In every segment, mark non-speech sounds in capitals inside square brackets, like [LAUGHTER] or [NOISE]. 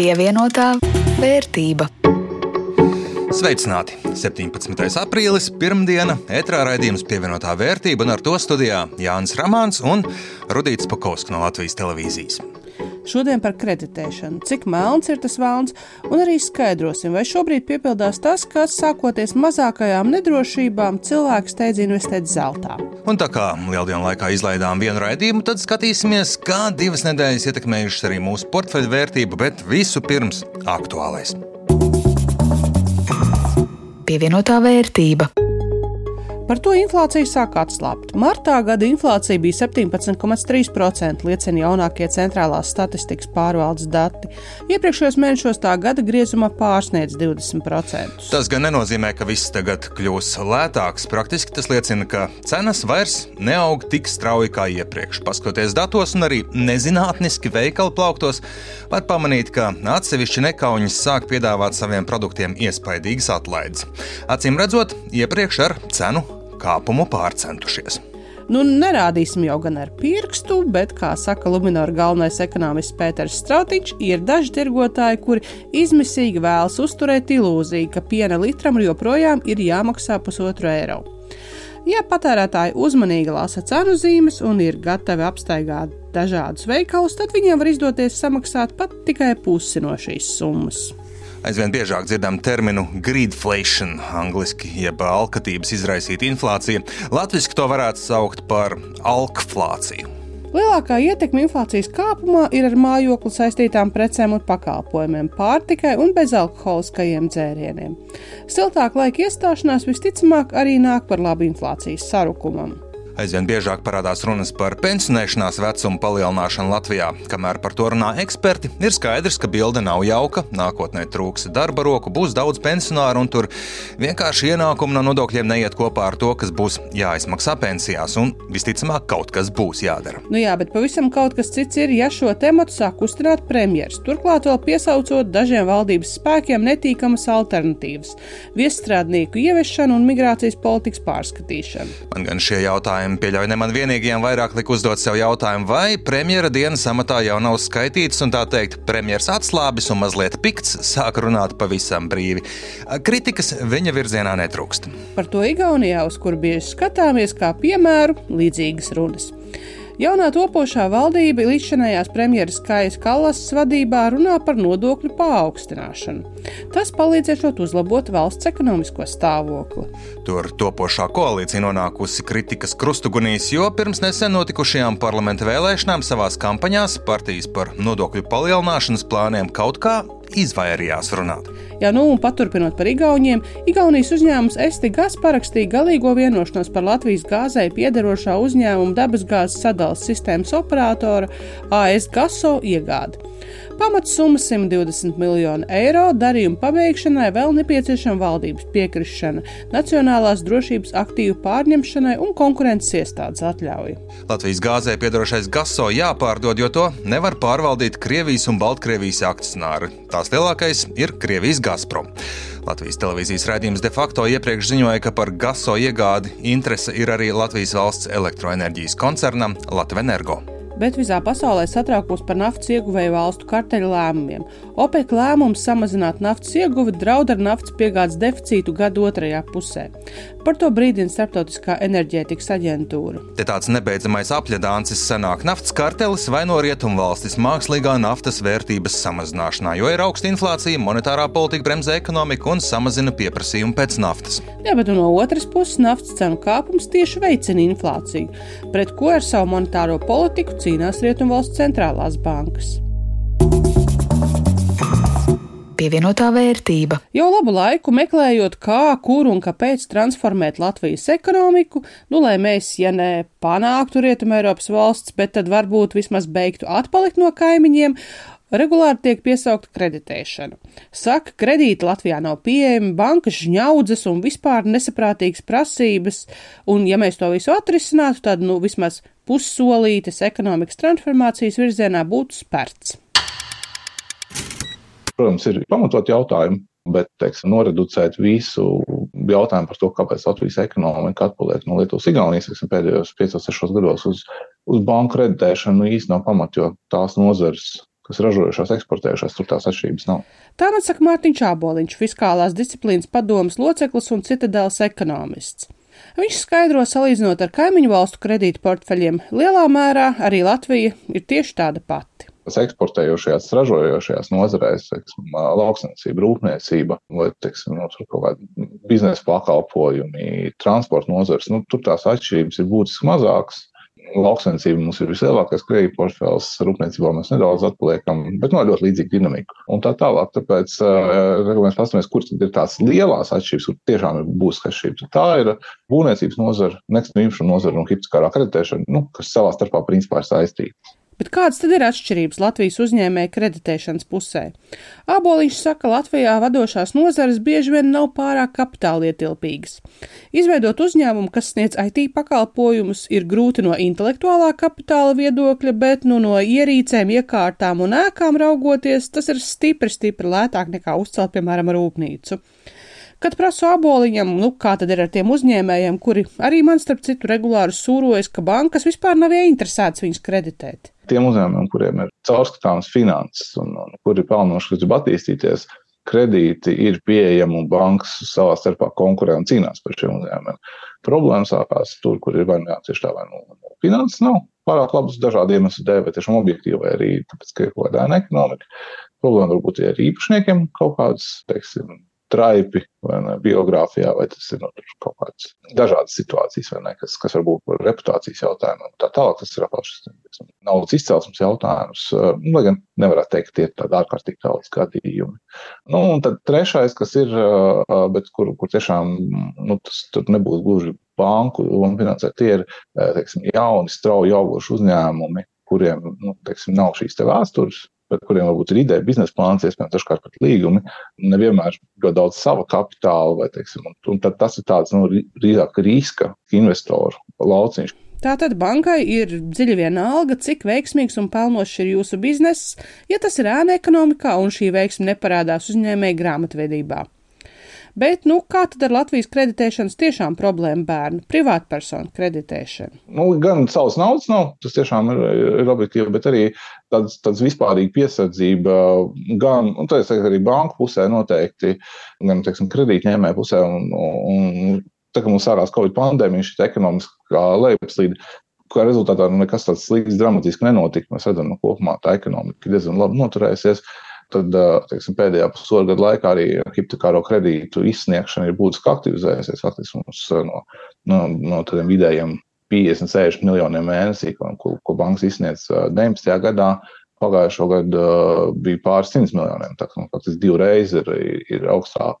Pievienotā vērtība. Sveicināti! 17. aprīlis, pirmdiena, ētrā raidījums pievienotā vērtība, un ar to studijā Jānis Ramāns un Rudīts Pakausks no Latvijas televīzijas. Šodien par kreditēšanu, cik melns ir tas vēlns, un arī skaidrosim, vai šobrīd piepildās tas, kas sākoties mazākajām nedrošībām cilvēks steidz investēt zeltā. Un tā kā lieldienu laikā izlaidām vienu raidījumu, tad skatīsimies, kā divas nedēļas ietekmējušas arī mūsu portfeļu vērtību, bet visu pirms aktuālais. Pievienotā vērtība. Par to inflācija sāk atslābt. Martā gada inflācija bija 17,3%, liecina jaunākie centrālās statistikas pārvaldes dati. Iepriekšējos mēnešos tā gada griezumā pārsniedz 20%. Tas gan nenozīmē, ka viss tagad kļūs lētāks. Praktiski tas liecina, ka cenas vairs neaug tik strauji kā iepriekš. Paskatoties datos un arī nezinātniski veikalu plauktos, var pamanīt, ka atsevišķi nekauņas sāk piedāvāt saviem produktiem iespaidīgas atlaides. Acīm redzot, iepriekš ar cenu kāpumu pārcentušies. Nu, nerādīsim jau gan ar pirkstu, bet, kā saka Lunčija galvenais ekonomists Pēters Strautiņš, ir daži tirgotāji, kuri izmisīgi vēlas uzturēt ilūziju, ka piena litram joprojām ir jāmaksā pusotru eiro. Ja patērētāji uzmanīgi lasa cenu zīmes un ir gatavi apstaigāt dažādus veikalus, tad viņiem var izdoties samaksāt pat tikai pusi no šīs summas. Aizvien biežāk dzirdam terminu greedflation, angļuiski, jeb alkatības izraisīta inflācija. Latvijas to varētu saukt par alkflāciju. Lielākā ietekme inflācijas kāpumā ir ar mājokli saistītām precēm un pakalpojumiem, pārtikai un bezalkoholiskajiem dzērieniem. Siltāka laika iestāšanās visticamāk arī nāk par labu inflācijas sarukumam. Aizvien biežāk parādās runas par pensionēšanās vecumu palielināšanu Latvijā. Kamēr par to runā eksperti, ir skaidrs, ka bilde nav jauka. Nākotnē trūks darba roku, būs daudz pensionāru, un tur vienkārši ienākumi no nodokļiem neiet kopā ar to, kas būs jāizmaksā pensijās, un visticamāk kaut kas būs jādara. Nu jā, bet pavisam kaut kas cits ir, ja šo tematu sāk kustināt premjeras. Turklāt vēl piesaucot dažiem valdības spēkiem netīkamas alternatīvas - viesstrādnieku ieviešanu un migrācijas politikas pārskatīšanu. Man gan šie jautājumi jautājumi. Pieļauju, ne man vienīgajam vairāk lika uzdot sev jautājumu, vai premjera dienas amatā jau nav skaitīts, un tā teikt, premjeras atslābis un mazliet pikts sāk runāt pavisam brīvi. Kritikas viņa virzienā netrūkst. Par to Igaunijā, uz kur bieži skatāmies, kā piemēru līdzīgas runas. Jaunā topošā valdība līdzšanējās premjeras Kājas Kallasas vadībā runā par nodokļu paaugstināšanu. Tas palīdzēšot uzlabot valsts ekonomisko stāvokli. Tur topošā koalīcija nonākusi kritikas krustugunīs, jo pirms nesen notikušajām parlamenta vēlēšanām savās kampaņās partijas par nodokļu palielināšanas plāniem kaut kā izvairījās runāt. Jā, nu, un paturpinot par Igauniem, Igaunijas uzņēmums Estigas parakstīja galīgo vienošanos par Latvijas gāzei piederošā uzņēmuma dabasgāzes sadales sistēmas operatora AS Gaso iegādi. Pamatsumma 120 miljonu eiro darījuma pabeigšanai vēl nepieciešama valdības piekrišana, nacionālās drošības aktīvu pārņemšanai un konkurences iestādes atļauja. Latvijas gāzē piedarošais gaso jāpārdod, jo to nevar pārvaldīt Krievijas un Baltkrievijas akcionāri. Tās lielākais ir Krievijas Gazprom. Latvijas televīzijas raidījums de facto iepriekš ziņoja, ka par gaso iegādi interese ir arī Latvijas valsts elektroenerģijas koncernam Latvenergo bet visā pasaulē satraukums par naftas ieguvēju valstu karteļu lēmumiem. OPEC lēmums samazināt naftas ieguvi draud ar naftas piegādes deficītu gada otrajā pusē. Par to brīdina Startautiskā enerģētikas aģentūra. Te tāds nebeidzamais apļadāncis sanāk naftas kartelis vai no rietumvalstis mākslīgā naftas vērtības samazināšanā, jo ir augsta inflācija, monetārā politika bremzē ekonomiku un samazina pieprasījumu pēc naftas. Jā, bet no otras puses naftas cenu kāpums tieši veicina inflāciju, pret ko ar savu monetāro politiku cīnās Rietumvalstu centrālās bankas pievienotā vērtība. Jau labu laiku meklējot, kā, kur un kāpēc transformēt Latvijas ekonomiku, nu, lai mēs, ja ne panāktu Rietumē Eiropas valsts, bet tad varbūt vismaz beigtu atpalikt no kaimiņiem, regulāri tiek piesaukta kreditēšana. Saka, kredīti Latvijā nav pieejami, bankas žņaudzes un vispār nesaprātīgas prasības, un ja mēs to visu atrisinātu, tad, nu, vismaz pussolītes ekonomikas transformācijas virzienā būtu spērts. Protams, ir pamatot jautājumi, bet teiksim, noreducēt visu jautājumu par to, kāpēc Latvijas ekonomika atpaliek no Lietuvas Igaunijas pēdējos 5-6 gados uz, uz banku kreditēšanu īstenībā nav pamat, jo tās nozars, kas ražojušās, eksportējušās, tur tās atšķirības nav. Tā man saka Mārtiņš Āboliņš, fiskālās disciplīnas padomas loceklis un citadēls ekonomists. Viņš skaidro, salīdzinot ar kaimiņu valstu kredītu portfeļiem, lielā mērā arī Latvija ir tieši tāda pati eksportējošajās, ražojošajās nozarēs, lauksnesība, rūpniecība vai teiksim, no, nu, kaut kādi biznesa pakalpojumi, transporta nozars, nu, tur tās atšķirības ir būtiski mazākas. Lauksensība mums ir vislielākais kredīta portfels, rūpniecībā mēs nedaudz atpaliekam, bet no ļoti līdzīga dinamika. Un tā tālāk, tāpēc, kad mēs paskatāmies, kur ir tās lielās atšķirības, kur tiešām ir būs atšķirības, tā ir būvniecības nozara, nekustamā īpašuma nozara un hipotekārā kreditēšana, nu, kas savā starpā principā ir saistīti. Bet kādas tad ir atšķirības Latvijas uzņēmēju kreditēšanas pusē? Āboliņš saka, ka Latvijā vadošās nozares bieži vien nav pārāk kapitālietilpīgas. Izveidot uzņēmumu, kas sniedz IT pakalpojumus, ir grūti no intelektuālā kapitāla viedokļa, bet nu, no ierīcēm, iekārtām un ēkām raugoties, tas ir stipri, stipri lētāk nekā uzcelt, piemēram, rūpnīcu. Kad prasu aboliņam, nu, kā tad ir ar tiem uzņēmējiem, kuri arī man starp citu regulāri sūrojas, ka bankas vispār nav ieinteresētas viņus kreditēt. Tiem uzņēmumiem, kuriem ir caurskatāmas finanses un, un kuri pelnoši, grib attīstīties, kredīti ir pieejami un bankas savā starpā konkurē un cīnās par šiem uzņēmumiem. Problēma sākās tur, kur ir vai nu tieši tā, vai nu finanses nav pārāk labas dažādu iemeslu dēļ, vai tiešām objektīvi, vai arī tāpēc, ka ir kaut kāda ekonomika. Problēma varbūt ir ar īpašniekiem kaut kādas, teiksim, traipi ne, biogrāfijā, vai tas ir nu, kaut kādas dažādas situācijas, ne, kas, kas var būt par reputācijas jautājumiem. Tā tālāk tas ir atkal šis naudas izcelsmes jautājums, nu, lai gan nevarētu teikt, ka tie ir tādi ārkārtīgi daudz gadījumi. Nu, un tad trešais, kas ir, bet kur, kur tiešām, nu, tas nebūs gluži banku un finansēt, tie ir, teiksim, jauni, strauji augoši uzņēmumi, kuriem, nu, teiksim, nav šīs te vēstures, bet kuriem varbūt ir ideja, biznesa plāns, iespējams, dažkārt pat līgumi, nevienmēr ļoti daudz sava kapitāla, vai, teiksim, un, un tas ir tāds, nu, drīzāk riska investoru lauciņš. Tātad bankai ir dziļi vienalga, cik veiksmīgs un pelnošs ir jūsu bizness, ja tas ir ēna ekonomikā un šī veiksme neparādās uzņēmēja grāmatvedībā. Bet, nu, kā tad ar Latvijas kreditēšanas tiešām problēmu bērnu, privātpersonu kreditēšanu? Nu, gan savas naudas nav, tas tiešām ir, ir objektīvi, bet arī tāds, tāds vispārīga piesardzība, gan, un tas arī banku pusē noteikti, gan, teiksim, kredītņēmē pusē, un, un tā kā mums sākās Covid pandēmija, šī ekonomiskā lejupslīde, kā rezultātā nu, nekas tāds slikts, dramatisks nenotika. Mēs redzam, ka nu, kopumā tā ekonomika diezgan labi noturēsies. Uh, tad teiksim, pēdējā pusotra gada laikā arī hipotekāro kredītu izsniegšana ir būtiski aktivizējusies. Faktiski mums no, no, no tādiem vidējiem 50, 60 miljoniem mēnesī, ko, ko, bankas izsniedz 19. gadā. Pagājušo gadu bija pāris simts miljoniem. Tā kā faktiski divreiz ir, ir augstāka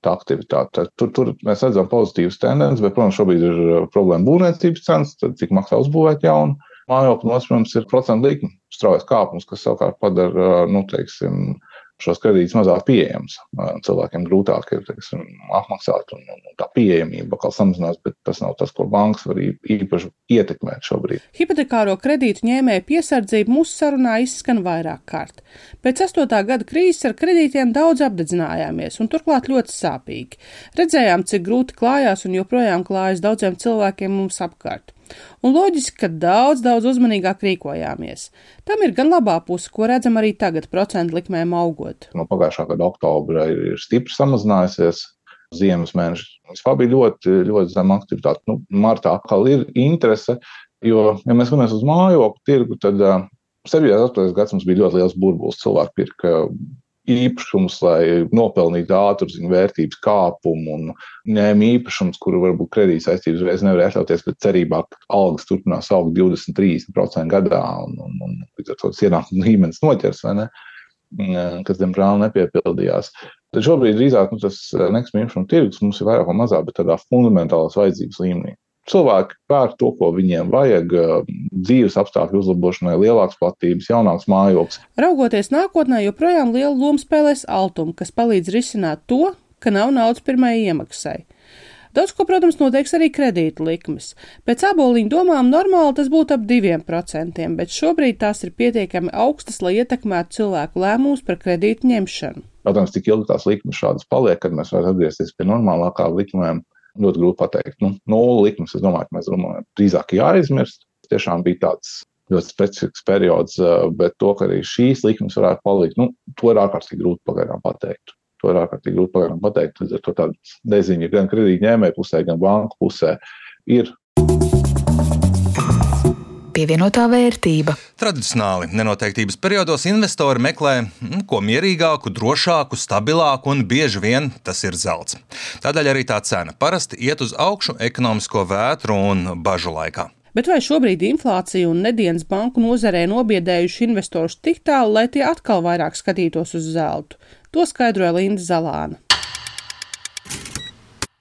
tā aktivitāte. Tur, tur mēs redzam pozitīvas tendences, bet, protams, šobrīd ir problēma būvniecības cenas, cik maksā uzbūvēt jaunu mājokli. Un, protams, ir procentu likme straujas kāpums, kas savukārt padara, nu, teiksim, šos kredītus mazāk pieejams. Cilvēkiem grūtāk ir teiksim, apmaksāt, un, un tā pieejamība atkal samazinās, bet tas nav tas, ko bankas var īpaši ietekmēt šobrīd. Hipotekāro kredītu ņēmēju piesardzība mūsu sarunā izskan vairāk kārt. Pēc 8. gada krīzes ar kredītiem daudz apdedzinājāmies, un turklāt ļoti sāpīgi. Redzējām, cik grūti klājās un joprojām klājas daudziem cilvēkiem mums apkārt. Un loģiski, ka daudz, daudz uzmanīgāk rīkojāmies. Tam ir gan labā puse, ko redzam arī tagad, procentu likmēm augot. No pagājušā gada oktobra ir stipri samazinājusies. Ziemas mēneši vispār bija ļoti, ļoti zema aktivitāte. Nu, martā atkal ir interese, jo, ja mēs skatāmies uz mājokļu tirgu, tad uh, 7. un 8. gadsimts bija ļoti liels burbulis. Cilvēki pirka īpašumus, lai nopelnītu ātru ziņu vērtības kāpumu un ņēma īpašumus, kuru varbūt kredīt saistības reiz nevar atļauties, bet cerībā, ka algas turpinās augt 20-30% gadā un, un, un līdz ar to ienākumu līmenis noķers, ne? kas, diemžēl, nepiepildījās. Tad šobrīd drīzāk nu, tas nekustamā īpašuma tirgus mums ir vairāk vai mazāk, bet tādā fundamentālās vajadzības līmenī cilvēki pērk to, ko viņiem vajag, dzīves apstākļu uzlabošanai, lielākas platības, jaunāks mājoklis. Raugoties nākotnē, joprojām lielu lomu spēlēs altumi, kas palīdz risināt to, ka nav naudas pirmajai iemaksai. Daudz ko, protams, noteiks arī kredīta likmes. Pēc aboliņu domām normāli tas būtu ap 2%, bet šobrīd tās ir pietiekami augstas, lai ietekmētu cilvēku lēmumus par kredītu ņemšanu. Protams, cik ilgi tās likmes šādas paliek, kad mēs varam atgriezties pie normālākām likmēm ļoti grūti pateikt. Nu, nulli likmes, es domāju, ka mēs domājam, drīzāk jāaizmirst. Tiešām bija tāds ļoti specifisks periods, bet to, ka arī šīs likmes varētu palikt, nu, to ir ārkārtīgi grūti pagaidām pateikt. To ir ārkārtīgi grūti pagaidām pateikt. Līdz ar to tāda neziņa gan kredītņēmēju pusē, gan banku pusē ir pievienotā vērtība. Tradicionāli nenoteiktības periodos investori meklē nu, ko mierīgāku, drošāku, stabilāku un bieži vien tas ir zelts. Tādēļ arī tā cena parasti iet uz augšu ekonomisko vētru un bažu laikā. Bet vai šobrīd inflācija un nedēļas banku nozarē nobiedējuši investorus tik tālu, lai tie atkal vairāk skatītos uz zeltu? To skaidroja Linda Zalāna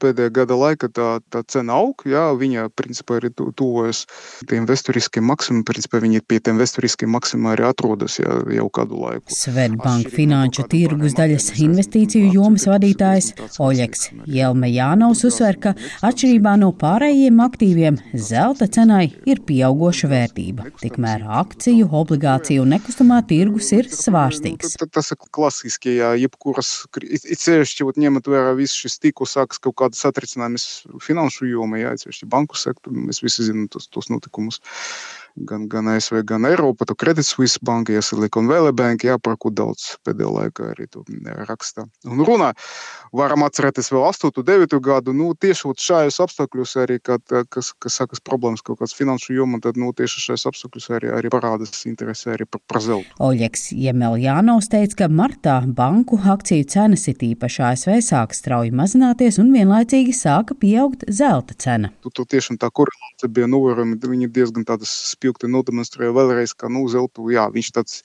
pēdējā gada laikā tā, tā cena aug. Jā, viņa principā arī tuvojas tiem vēsturiskiem maksimumiem. Principā viņi pie tiem vēsturiskiem maksimumiem arī atrodas jā, jau kādu laiku. Svetbanka finanšu tirgus daļas investīciju jomas vadītājs Oļeks Jelmejānovs uzsver, ka atšķirībā no pārējiem aktīviem zelta cenai ir pieaugoša vērtība. Tikmēr akciju, obligāciju un nekustamā tirgus ir svārstīgs. Tas ir klasiski, jā, jebkuras, it sevišķi ņemot vērā visu šis tīklu sāks kaut kādas satricinājumus finanšu jomā, jā, atsevišķi banku sektoru. Mēs visi zinām tos, tos notikumus gan, gan ASV, gan Eiropa. Tu Credit Suisse banka, ja Silicon Valley Bank, jā, par ko daudz pēdējā laikā arī tu rakstā. Un runā, varam atcerēties vēl 8, 9 gadu, nu, tieši šajos apstākļos arī, kad, kas, kas sakas problēmas kaut kāds finanšu jomā, tad, nu, tieši šajos apstākļos arī, arī parādās interese arī par, par zeltu. Oļeks Jemeljānovs teica, ka martā banku akciju cenas it īpaši ASV sāka strauji mazināties un vienlaicīgi sāka pieaugt zelta cena. Tu, tu tiešām tā korelācija bija novērojama, viņa diezgan tādas spilgti nodemonstrēja vēlreiz, ka nu, zeltu, jā, viņš tāds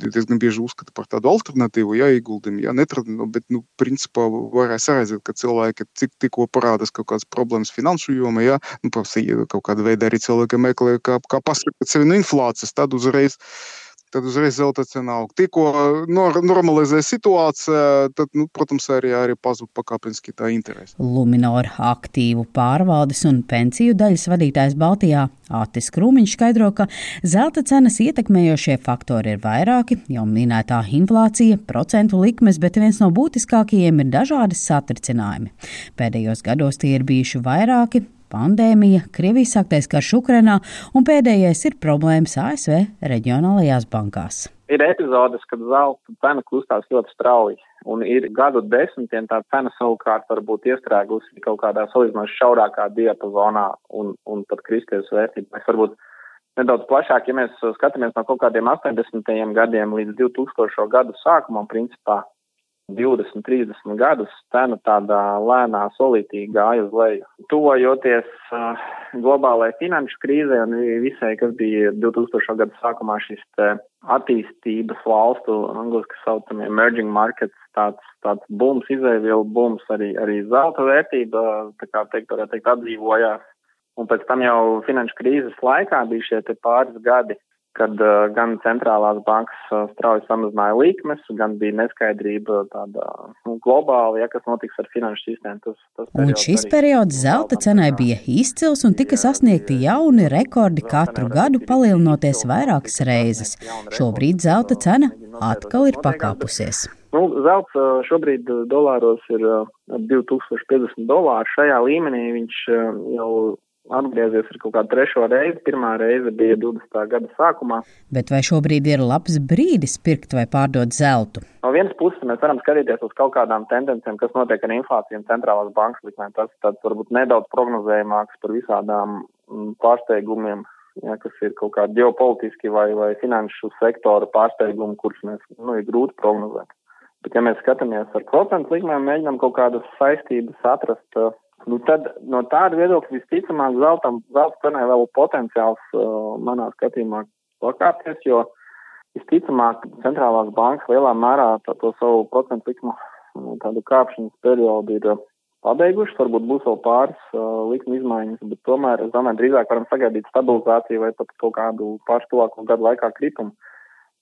diezgan bieži uzskata par tādu alternatīvu, jā, ieguldījumu, jā, netradīciju, bet, nu, principā varēja saredzēt, ka cilvēki cik, tikko parādās kaut kādas problēmas finanšu jomā, jā, nu, protams, kaut kāda veida arī cilvēki meklē, kā, kā pasargāt sevi no inflācijas, tad uzreiz tad uzreiz zelta cena aug. Tikko nor normalizē situācija, tad, nu, protams, arī, arī pazūd pakāpeniski tā interese. Luminor aktīvu pārvaldes un pensiju daļas vadītājs Baltijā Atis Krūmiņš skaidro, ka zelta cenas ietekmējošie faktori ir vairāki, jau minētā inflācija, procentu likmes, bet viens no būtiskākajiem ir dažādi satricinājumi. Pēdējos gados tie ir bijuši vairāki, pandēmija, Krievijas sāktais karš Ukrainā un pēdējais ir problēmas ASV reģionālajās bankās. Ir epizodes, kad zelta cena kustās ļoti strauji, un ir gadu desmitiem tā cena savukārt var būt iestrēgusi kaut kādā salīdzinoši šaurākā diapazonā un, un pat kristies vērtībās. Varbūt nedaudz plašāk, ja mēs skatāmies no kaut kādiem 80. gadiem līdz 2000. gadu sākumam, principā 20, 30 gadus cena tādā lēnā solītī gāja uz leju. Tuvojoties uh, globālajai finanšu krīzē un visai, kas bija 2000. gadu sākumā šis attīstības valstu, angliski saucamie emerging markets, tāds, tāds bums, izēvielu bums, arī, arī zelta vērtība, tā kā teikt, varētu teikt, atdzīvojās. Un pēc tam jau finanšu krīzes laikā bija šie te pāris gadi, kad uh, gan centrālās bankas uh, strauji samazināja likmes, gan bija neskaidrība tāda nu, globāla, ja kas notiks ar finanšu sistēmu. Tas, tas un šis periods zelta cenai bija izcils un tika sasniegti jauni rekordi katru gadu, palielinoties vairākas reizes. Šobrīd zelta cena atkal ir pakāpusies. Nu, zelts šobrīd dolāros ir 2050 dolāri. Šajā līmenī viņš jau atgriezies ar kaut kādu trešo reizi. Pirmā reize bija 20. gada sākumā. Bet vai šobrīd ir labs brīdis pirkt vai pārdot zeltu? No vienas puses mēs varam skatīties uz kaut kādām tendencēm, kas notiek ar inflāciju un centrālās bankas likmēm. Tas tāds varbūt nedaudz prognozējumāks par visādām mm, pārsteigumiem. Ja, kas ir kaut kādi ģeopolitiski vai, vai finanšu sektora pārsteigumi, kurus mēs nu, ir grūti prognozēt. Bet, ja mēs skatāmies ar procentu likmēm, mēģinām kaut kādas saistības atrast Nu, tad no tāda viedokļa visticamāk zeltam, zelta cenai vēl potenciāls uh, manā skatījumā pakāpties, jo visticamāk centrālās bankas lielā mērā to savu procentu likmu uh, tādu kāpšanas periodu ir uh, pabeigušas, varbūt būs vēl pāris uh, likuma izmaiņas, bet tomēr, es domāju, drīzāk varam sagaidīt stabilizāciju vai pat kaut kādu pāris tuvāko gadu laikā kritumu.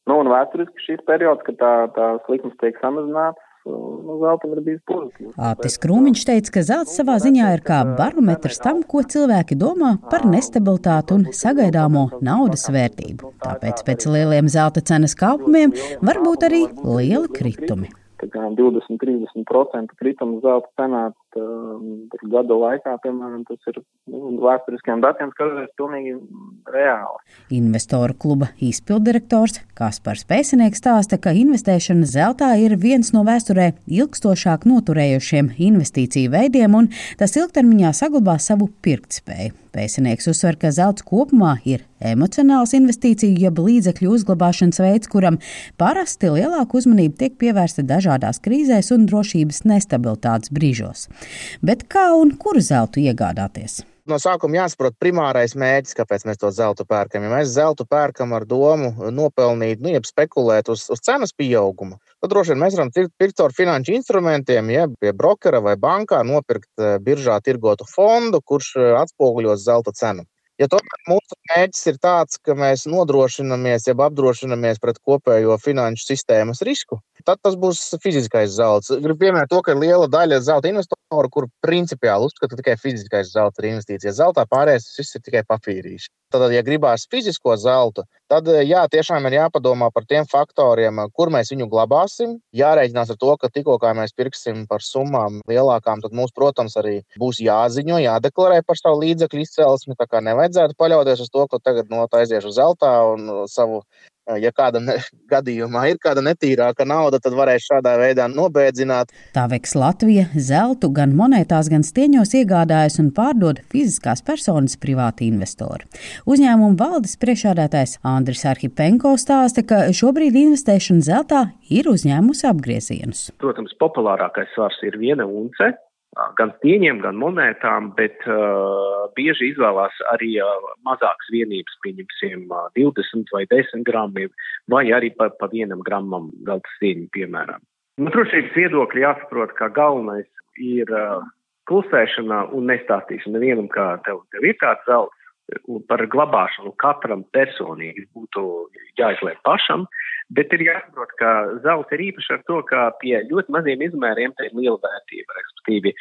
Nu, un vēsturiski šīs periods, kad tā, tās likmes tiek samazinātas, nu, zeltam ir bijis pozitīvs. Ātis Krūmiņš teica, ka zelts savā ziņā ir kā barometrs tam, ko cilvēki domā par nestabilitāti un sagaidāmo naudas vērtību. Tāpēc pēc lieliem zelta cenas kāpumiem var būt arī lieli kritumi. 20-30% kritums zelta cenā um, gadu laikā, piemēram, tas ir nu, vēsturiskiem datiem skatoties pilnīgi reāli. Investoru kluba izpildirektors Kaspars Pēcinieks stāsta, ka investēšana zeltā ir viens no vēsturē ilgstošāk noturējušiem investīciju veidiem, un tas ilgtermiņā saglabā savu pirktspēju. Pēcinieks uzsver, ka zelts kopumā ir emocionāls investīciju jeb līdzekļu uzglabāšanas veids, kuram parasti lielāka uzmanība tiek pievērsta dažādās krīzēs un drošības nestabilitātes brīžos. Bet kā un kuru zeltu iegādāties? No sākuma jāsaprot primārais mērķis, kāpēc mēs to zeltu pērkam. Ja mēs zeltu pērkam ar domu nopelnīt, nu, jeb spekulēt uz, uz cenas pieaugumu, tad droši vien mēs varam pirkt caur finanšu instrumentiem, ja pie brokera vai bankā nopirkt eh, biržā tirgotu fondu, kurš eh, atspoguļos zelta cenu. Ja tomēr mūsu mērķis ir tāds, ka mēs nodrošinamies, jeb apdrošinamies pret kopējo finanšu sistēmas risku, tad tas būs fiziskais zelts. Gribu pieminēt to, ka ir liela daļa zelta investoru, kur principiāli uzskata, ka tikai fiziskais zelts ir investīcija. Zeltā pārējais viss ir tikai papīrīši. Tad, ja gribās fizisko zeltu, tad jā, tiešām ir jāpadomā par tiem faktoriem, kur mēs viņu glabāsim. Jārēķinās ar to, ka tikko mēs pirksim par summām lielākām, tad mums, protams, arī būs jāziņo, jādeklarē par savu līdzekļu izcelsmi. Tā kā nevajadzētu paļauties uz to, ka tagad no tā aiziešu zeltā un savu Ja kādam [LAUGHS] gadījumā ir kāda netīrāka nauda, tad varēs šādā veidā nobēdzināt. Tā veiks Latvija zeltu gan monētās, gan stieņos iegādājas un pārdod fiziskās personas privāti investori. Uzņēmuma valdes priekšādātājs Andris Arhipenko stāsta, ka šobrīd investēšana zeltā ir uzņēmusi apgriezienus. Protams, populārākais svars ir viena unce, gan stieņiem, gan monētām, bet uh, bieži izvēlās arī uh, mazākas vienības, pieņemsim, uh, 20 vai 10 grammi, vai arī pa, pa vienam gramam zelta stieņu, piemēram. No nu, drošības viedokļa jāsaprot, ka galvenais ir uh, klusēšana un nestāstīšana nevienam, kā tev, tev ir tāds zelts, un par glabāšanu katram personīgi būtu jāizliek pašam. Uh, Bet ir jāsaprot, ka zelta ir īpaši ar to, ka pie ļoti maziem izmēriem tā ir liela vērtība. Respektīvi,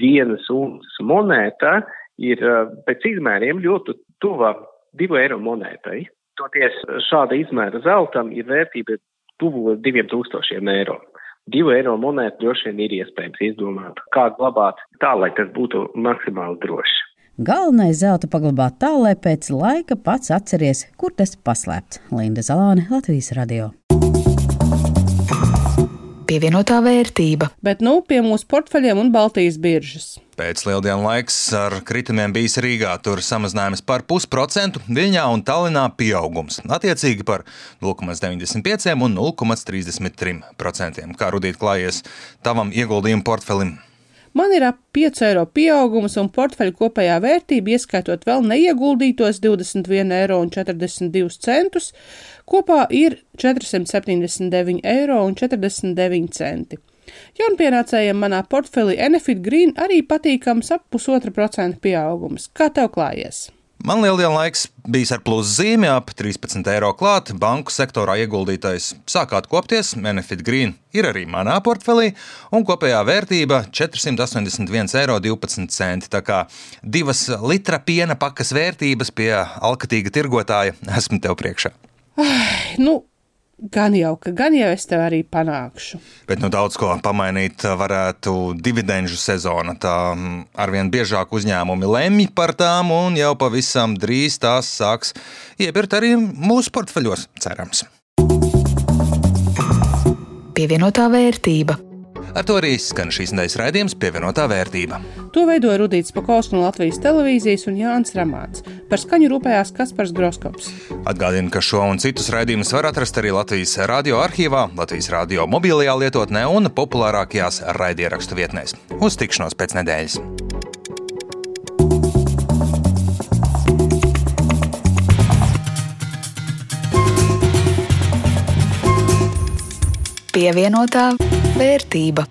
vienas unces monēta ir eh, pēc izmēriem ļoti tuva divu eiro monētai. Toties šāda izmēra zeltam ir vērtība tuvu diviem tūkstošiem eiro. Divu eiro monētu droši vien ir iespējams izdomāt, kā glabāt tā, lai tas būtu maksimāli droši. Galvenais zelta paglabāt tā, lai pēc laika pats atceries, kur tas paslēpts. Linda Zalāne, Latvijas radio. Pievienotā vērtība. Bet nu pie mūsu portfeļiem un Baltijas biržas. Pēc lieldienu laiks ar kritumiem bijis Rīgā, tur samazinājums par pusprocentu, Viļņā un Tallinā pieaugums attiecīgi par 0,95 un 0,33%. Kā rudīt klājies tavam ieguldījumu portfelim? Man ir ap 5 eiro pieaugums un portfeļu kopējā vērtība, ieskaitot vēl neieguldītos 21,42 eiro, kopā ir 479,49 eiro. Jaunpienācējiem manā portfelī Enefit Green arī patīkams ap pusotra procenta pieaugums. Kā tev klājies? Man lieldienu laiks bijis ar pluszīmi ap 13 eiro klāt. Banku sektorā ieguldītais sākāt kopties, Benefit Green ir arī manā portfelī, un kopējā vērtība 481,12 eiro. Tā kā divas litra piena pakas vērtības pie alkatīga tirgotāja esmu tev priekšā. Ai, nu, Gan jau, ka gan jau es tev arī panākšu. Bet nu, daudz ko pamainīt varētu dividendžu sezona. Tā mm, arvien biežāk uzņēmumi lemj par tām, un jau pavisam drīz tās sāks iepirkt arī mūsu portfeļos, cerams. Pievienotā vērtība. Ar to arī skan šīs nedēļas raidījums pievienotā vērtība. To veidoja Rudīts Pakaus no Latvijas televīzijas un Jānis Ramāns. Par skaņu rūpējās Kaspars Groskops. Atgādinu, ka šo un citus raidījumus var atrast arī Latvijas radio arhīvā, Latvijas radio mobilajā lietotnē un populārākajās raidierakstu vietnēs. Uz tikšanos pēc nedēļas! Pievienotā vērtība.